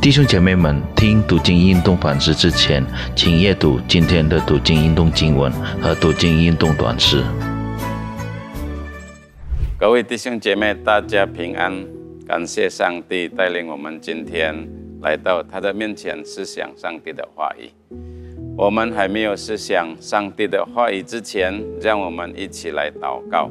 弟兄姐妹们，听读经运动反思之前，请阅读今天的读经运动经文和读经运动短诗。各位弟兄姐妹，大家平安！感谢上帝带领我们今天来到他的面前，思想上帝的话语。我们还没有思想上帝的话语之前，让我们一起来祷告。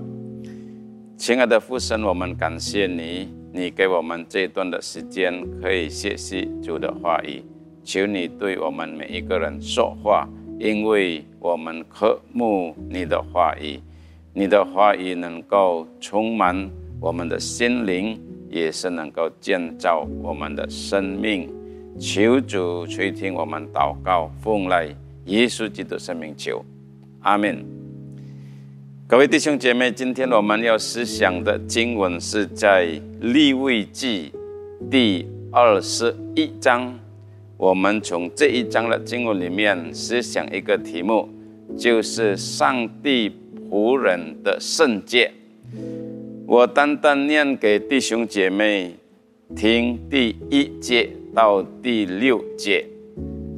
亲爱的父神，我们感谢你。你给我们这一段的时间，可以学习主的话语。求你对我们每一个人说话，因为我们渴慕你的话语。你的话语能够充满我们的心灵，也是能够建造我们的生命。求主垂听我们祷告，奉来耶稣基督圣名求，阿门。各位弟兄姐妹，今天我们要思想的经文是在利未记第二十一章。我们从这一章的经文里面思想一个题目，就是上帝仆人的圣洁。我单单念给弟兄姐妹听第一节到第六节，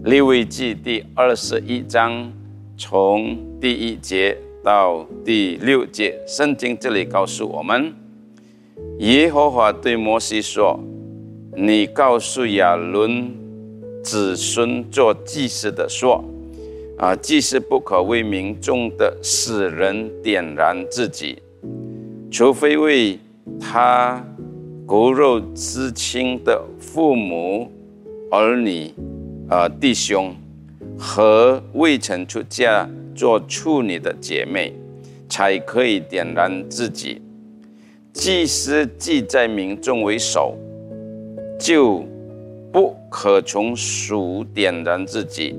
利未记第二十一章从第一节。到第六节，圣经这里告诉我们，耶和华对摩西说：“你告诉亚伦子孙做祭司的说，啊，祭司不可为民众的死人点燃自己，除非为他骨肉之亲的父母、儿女、啊弟兄和未曾出嫁。”做处女的姐妹，才可以点燃自己。祭司既在民众为首，就不可从属点燃自己，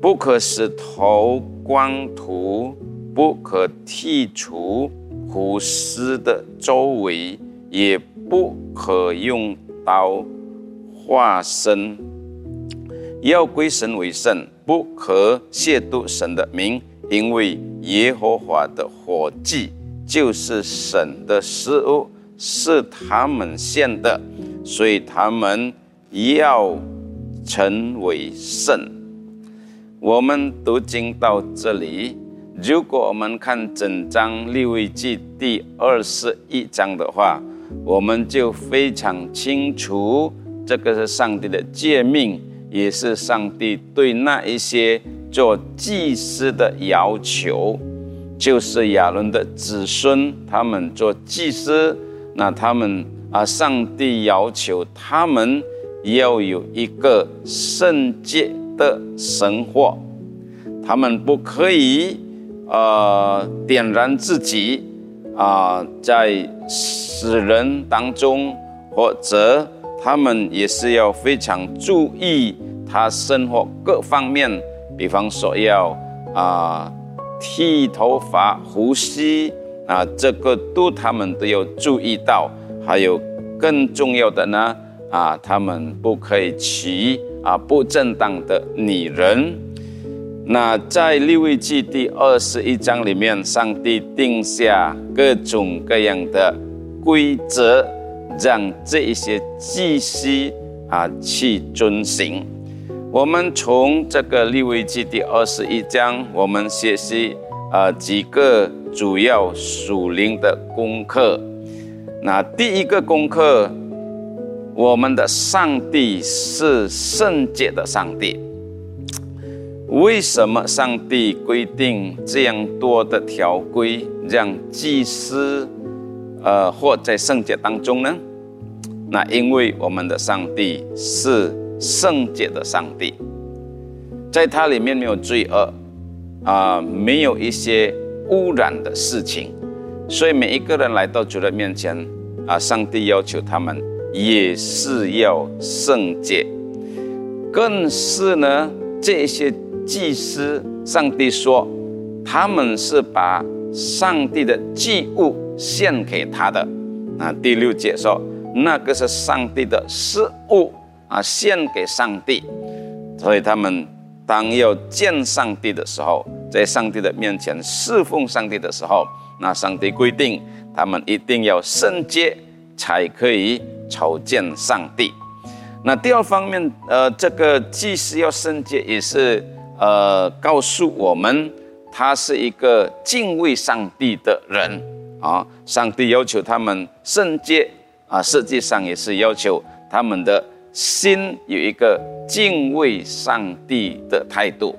不可使头光秃，不可剔除胡丝的周围，也不可用刀划身，要归神为圣。不可亵渎神的名，因为耶和华的火祭就是神的食物，是他们献的，所以他们要成为圣。我们读经到这里，如果我们看整章利未记第二十一章的话，我们就非常清楚，这个是上帝的诫命。也是上帝对那一些做祭司的要求，就是亚伦的子孙，他们做祭司，那他们啊，上帝要求他们要有一个圣洁的生活，他们不可以呃点燃自己啊，在死人当中或者。他们也是要非常注意他生活各方面，比方说要啊剃头发、呼吸啊，这个都他们都要注意到。还有更重要的呢啊，他们不可以娶啊不正当的女人。那在利未记第二十一章里面，上帝定下各种各样的规则。让这一些祭司啊去遵行。我们从这个利未记第二十一章，我们学习啊几个主要属灵的功课。那第一个功课，我们的上帝是圣洁的上帝。为什么上帝规定这样多的条规，让祭司？呃，或在圣洁当中呢？那因为我们的上帝是圣洁的上帝，在它里面没有罪恶啊，没有一些污染的事情，所以每一个人来到主的面前啊，上帝要求他们也是要圣洁，更是呢，这些祭司，上帝说他们是把上帝的祭物。献给他的，那第六节说，那个是上帝的事物啊，献给上帝，所以他们当要见上帝的时候，在上帝的面前侍奉上帝的时候，那上帝规定他们一定要圣洁，才可以朝见上帝。那第二方面，呃，这个祭司要圣洁，也是呃告诉我们，他是一个敬畏上帝的人啊。上帝要求他们圣洁啊，实际上也是要求他们的心有一个敬畏上帝的态度。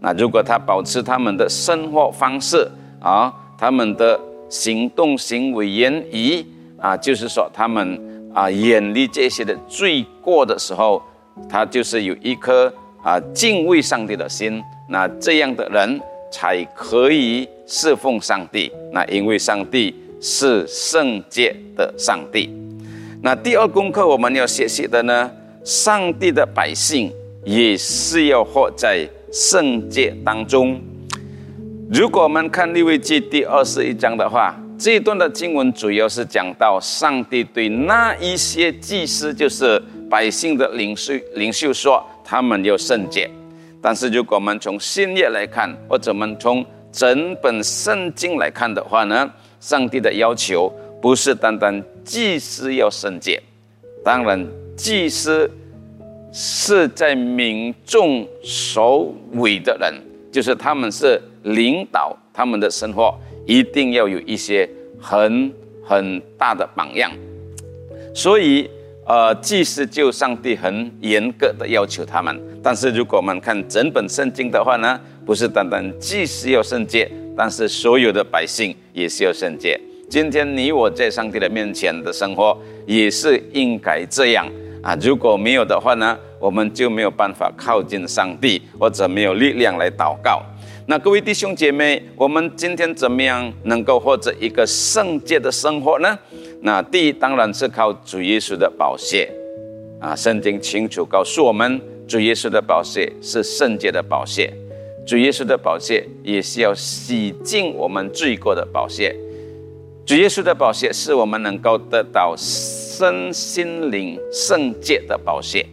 那如果他保持他们的生活方式啊，他们的行动、行为、言语啊，就是说他们啊远离这些的罪过的时候，他就是有一颗啊敬畏上帝的心。那这样的人才可以侍奉上帝。那因为上帝是圣洁的上帝。那第二功课我们要学习的呢，上帝的百姓也是要活在。圣洁当中，如果我们看利未记第二十一章的话，这一段的经文主要是讲到上帝对那一些祭司，就是百姓的领袖领袖说，他们要圣洁。但是如果我们从新约来看，或者我们从整本圣经来看的话呢，上帝的要求不是单单祭司要圣洁，当然祭司。是在民众首尾的人，就是他们是领导他们的生活，一定要有一些很很大的榜样。所以，呃，祭司就上帝很严格的要求他们。但是，如果我们看整本圣经的话呢，不是单单祭司要圣洁，但是所有的百姓也是要圣洁。今天你我在上帝的面前的生活，也是应该这样。啊，如果没有的话呢，我们就没有办法靠近上帝，或者没有力量来祷告。那各位弟兄姐妹，我们今天怎么样能够获得一个圣洁的生活呢？那第一当然是靠主耶稣的宝血啊，圣经清楚告诉我们，主耶稣的宝血是圣洁的宝血，主耶稣的宝血也是要洗净我们罪过的宝血。主耶稣的宝血是我们能够得到身心灵圣洁的宝血，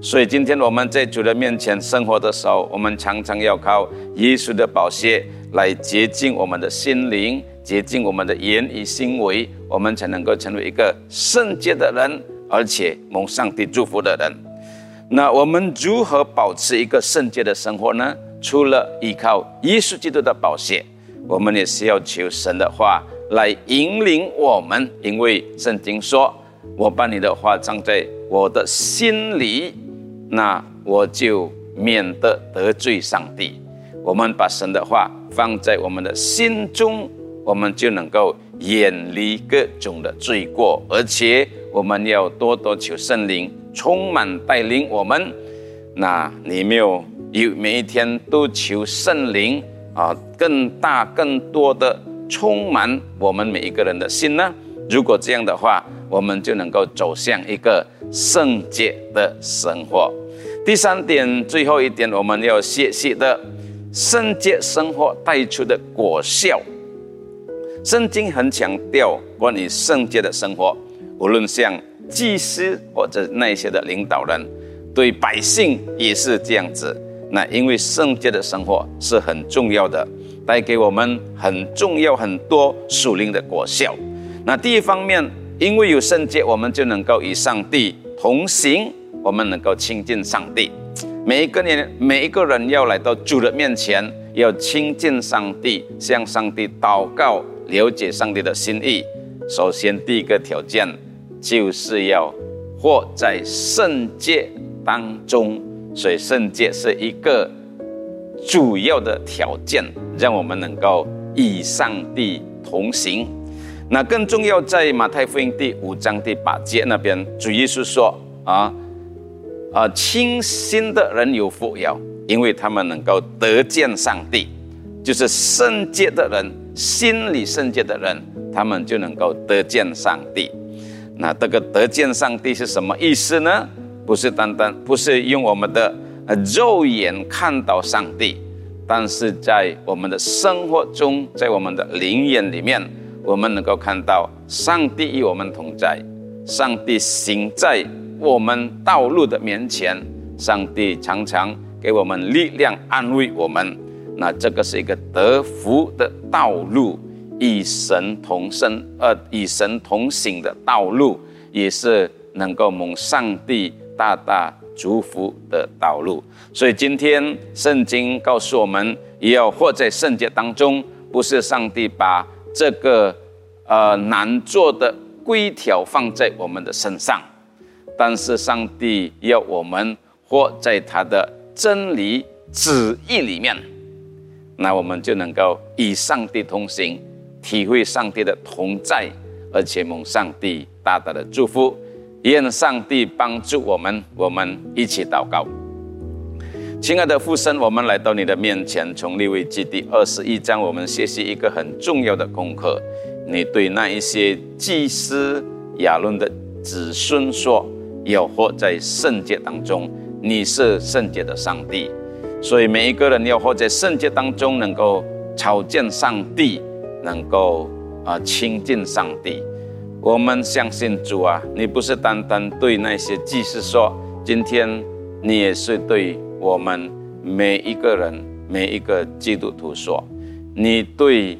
所以今天我们在主的面前生活的时候，我们常常要靠耶稣的宝血来洁净我们的心灵，洁净我们的言语行为，我们才能够成为一个圣洁的人，而且蒙上帝祝福的人。那我们如何保持一个圣洁的生活呢？除了依靠耶稣基督的宝血，我们也是要求神的话。来引领我们，因为圣经说：“我把你的话藏在我的心里，那我就免得得罪上帝。”我们把神的话放在我们的心中，我们就能够远离各种的罪过，而且我们要多多求圣灵充满带领我们。那你没有有每一天都求圣灵啊，更大更多的。充满我们每一个人的心呢？如果这样的话，我们就能够走向一个圣洁的生活。第三点，最后一点，我们要学习的圣洁生活带出的果效。圣经很强调关于圣洁的生活，无论像祭司或者那些的领导人，对百姓也是这样子。那因为圣洁的生活是很重要的。带给我们很重要很多属灵的果效。那第一方面，因为有圣洁，我们就能够与上帝同行，我们能够亲近上帝。每一个人，每一个人要来到主的面前，要亲近上帝，向上帝祷告，了解上帝的心意。首先，第一个条件就是要活在圣洁当中，所以圣洁是一个。主要的条件，让我们能够与上帝同行。那更重要，在马太福音第五章第八节那边，主耶稣说：“啊啊，清心的人有福了，因为他们能够得见上帝。就是圣洁的人，心里圣洁的人，他们就能够得见上帝。那这个得见上帝是什么意思呢？不是单单不是用我们的呃。”肉眼看到上帝，但是在我们的生活中，在我们的灵眼里面，我们能够看到上帝与我们同在，上帝行在我们道路的面前，上帝常常给我们力量安慰我们。那这个是一个得福的道路，与神同生，呃，与神同行的道路，也是能够蒙上帝。大大祝福的道路。所以今天圣经告诉我们，也要活在圣洁当中，不是上帝把这个呃难做的规条放在我们的身上，但是上帝要我们活在他的真理旨意里面，那我们就能够与上帝同行，体会上帝的同在，而且蒙上帝大大的祝福。愿上帝帮助我们，我们一起祷告。亲爱的父神，我们来到你的面前，从利未记第二十一章，我们学习一个很重要的功课。你对那一些祭司亚伦的子孙说：“要活在圣洁当中，你是圣洁的上帝。”所以每一个人要活在圣洁当中，能够朝见上帝，能够啊亲近上帝。我们相信主啊，你不是单单对那些祭司说，今天你也是对我们每一个人、每一个基督徒说，你对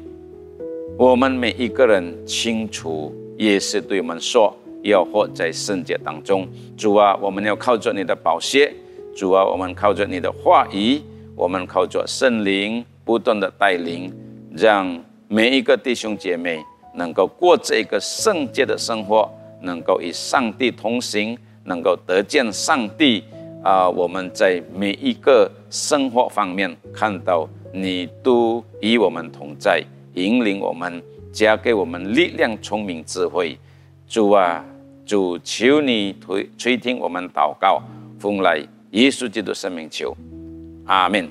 我们每一个人清楚，也是对我们说，要活在圣洁当中。主啊，我们要靠着你的宝血；主啊，我们靠着你的话语；我们靠着圣灵不断的带领，让每一个弟兄姐妹。能够过这个圣洁的生活，能够与上帝同行，能够得见上帝啊！我们在每一个生活方面看到你都与我们同在，引领我们，加给我们力量、聪明、智慧。主啊，主求你垂垂听我们祷告，奉来耶稣基督生命求，阿门。